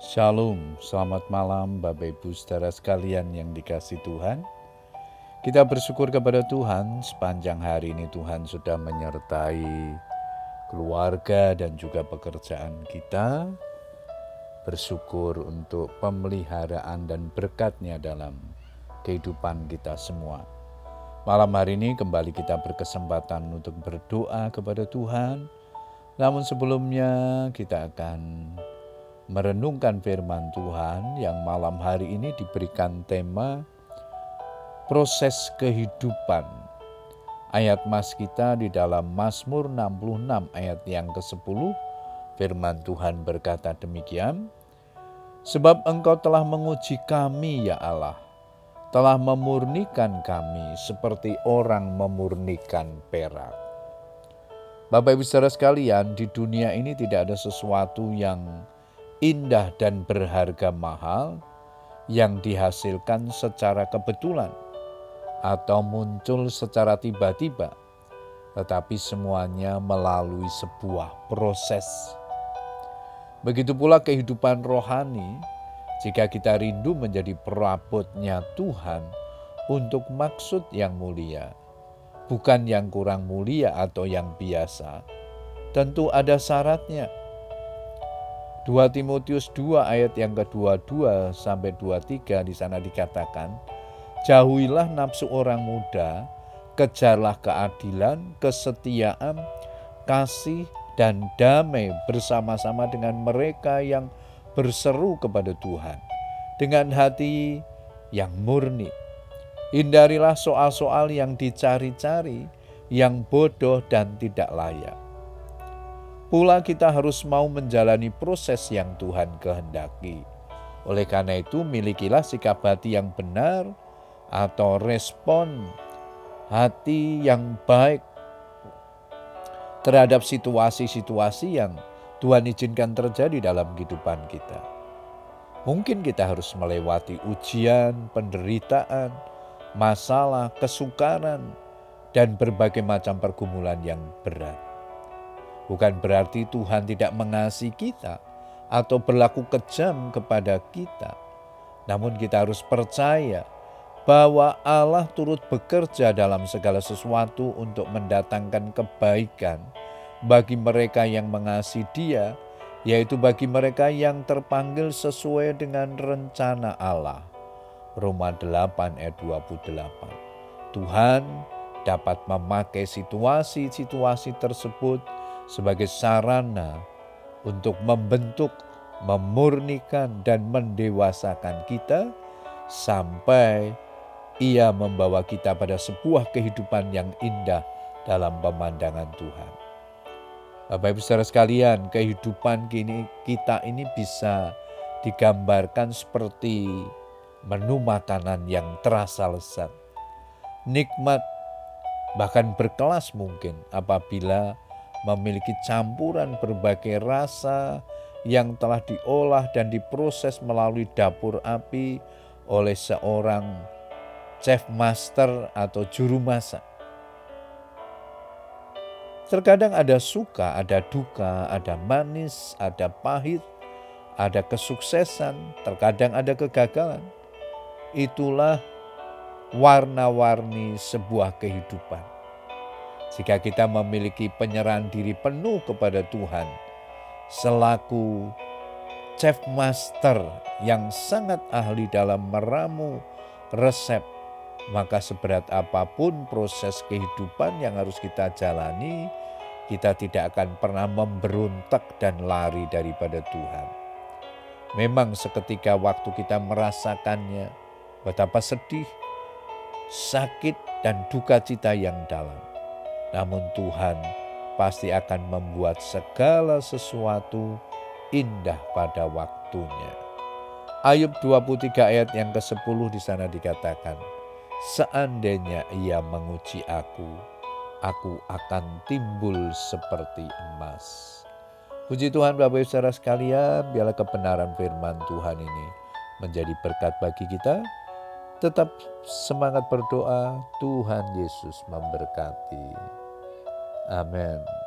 Shalom, selamat malam Bapak Ibu saudara sekalian yang dikasih Tuhan. Kita bersyukur kepada Tuhan sepanjang hari ini Tuhan sudah menyertai keluarga dan juga pekerjaan kita. Bersyukur untuk pemeliharaan dan berkatnya dalam kehidupan kita semua. Malam hari ini kembali kita berkesempatan untuk berdoa kepada Tuhan. Namun sebelumnya kita akan merenungkan firman Tuhan yang malam hari ini diberikan tema proses kehidupan. Ayat mas kita di dalam Mazmur 66 ayat yang ke-10 firman Tuhan berkata demikian Sebab engkau telah menguji kami ya Allah telah memurnikan kami seperti orang memurnikan perak. Bapak Ibu saudara sekalian, di dunia ini tidak ada sesuatu yang indah dan berharga mahal yang dihasilkan secara kebetulan atau muncul secara tiba-tiba, tetapi semuanya melalui sebuah proses. Begitu pula kehidupan rohani, jika kita rindu menjadi perabotnya Tuhan untuk maksud yang mulia, bukan yang kurang mulia atau yang biasa, tentu ada syaratnya 2 Timotius 2 ayat yang ke-22 sampai 23 di sana dikatakan, Jauhilah nafsu orang muda, kejarlah keadilan, kesetiaan, kasih, dan damai bersama-sama dengan mereka yang berseru kepada Tuhan dengan hati yang murni. Hindarilah soal-soal yang dicari-cari, yang bodoh dan tidak layak Pula kita harus mau menjalani proses yang Tuhan kehendaki. Oleh karena itu, milikilah sikap hati yang benar atau respon hati yang baik terhadap situasi-situasi yang Tuhan izinkan terjadi dalam kehidupan kita. Mungkin kita harus melewati ujian, penderitaan, masalah, kesukaran, dan berbagai macam pergumulan yang berat. Bukan berarti Tuhan tidak mengasihi kita atau berlaku kejam kepada kita. Namun kita harus percaya bahwa Allah turut bekerja dalam segala sesuatu untuk mendatangkan kebaikan bagi mereka yang mengasihi Dia, yaitu bagi mereka yang terpanggil sesuai dengan rencana Allah. Roma 8 ayat 28. Tuhan dapat memakai situasi-situasi tersebut sebagai sarana untuk membentuk, memurnikan, dan mendewasakan kita sampai ia membawa kita pada sebuah kehidupan yang indah dalam pemandangan Tuhan. Bapak Ibu saudara sekalian, kehidupan kini kita ini bisa digambarkan seperti menu makanan yang terasa lezat. Nikmat bahkan berkelas mungkin apabila memiliki campuran berbagai rasa yang telah diolah dan diproses melalui dapur api oleh seorang chef master atau juru masak. Terkadang ada suka, ada duka, ada manis, ada pahit, ada kesuksesan, terkadang ada kegagalan. Itulah warna-warni sebuah kehidupan. Jika kita memiliki penyerahan diri penuh kepada Tuhan, selaku chef master yang sangat ahli dalam meramu resep, maka seberat apa pun proses kehidupan yang harus kita jalani, kita tidak akan pernah memberontak dan lari daripada Tuhan. Memang seketika waktu kita merasakannya, betapa sedih, sakit, dan duka cita yang dalam namun Tuhan pasti akan membuat segala sesuatu indah pada waktunya. Ayub 23 ayat yang ke-10 di sana dikatakan, Seandainya ia menguji aku, aku akan timbul seperti emas. Puji Tuhan Bapak Ibu Saudara sekalian, biarlah kebenaran firman Tuhan ini menjadi berkat bagi kita. Tetap semangat berdoa, Tuhan Yesus memberkati. Amen.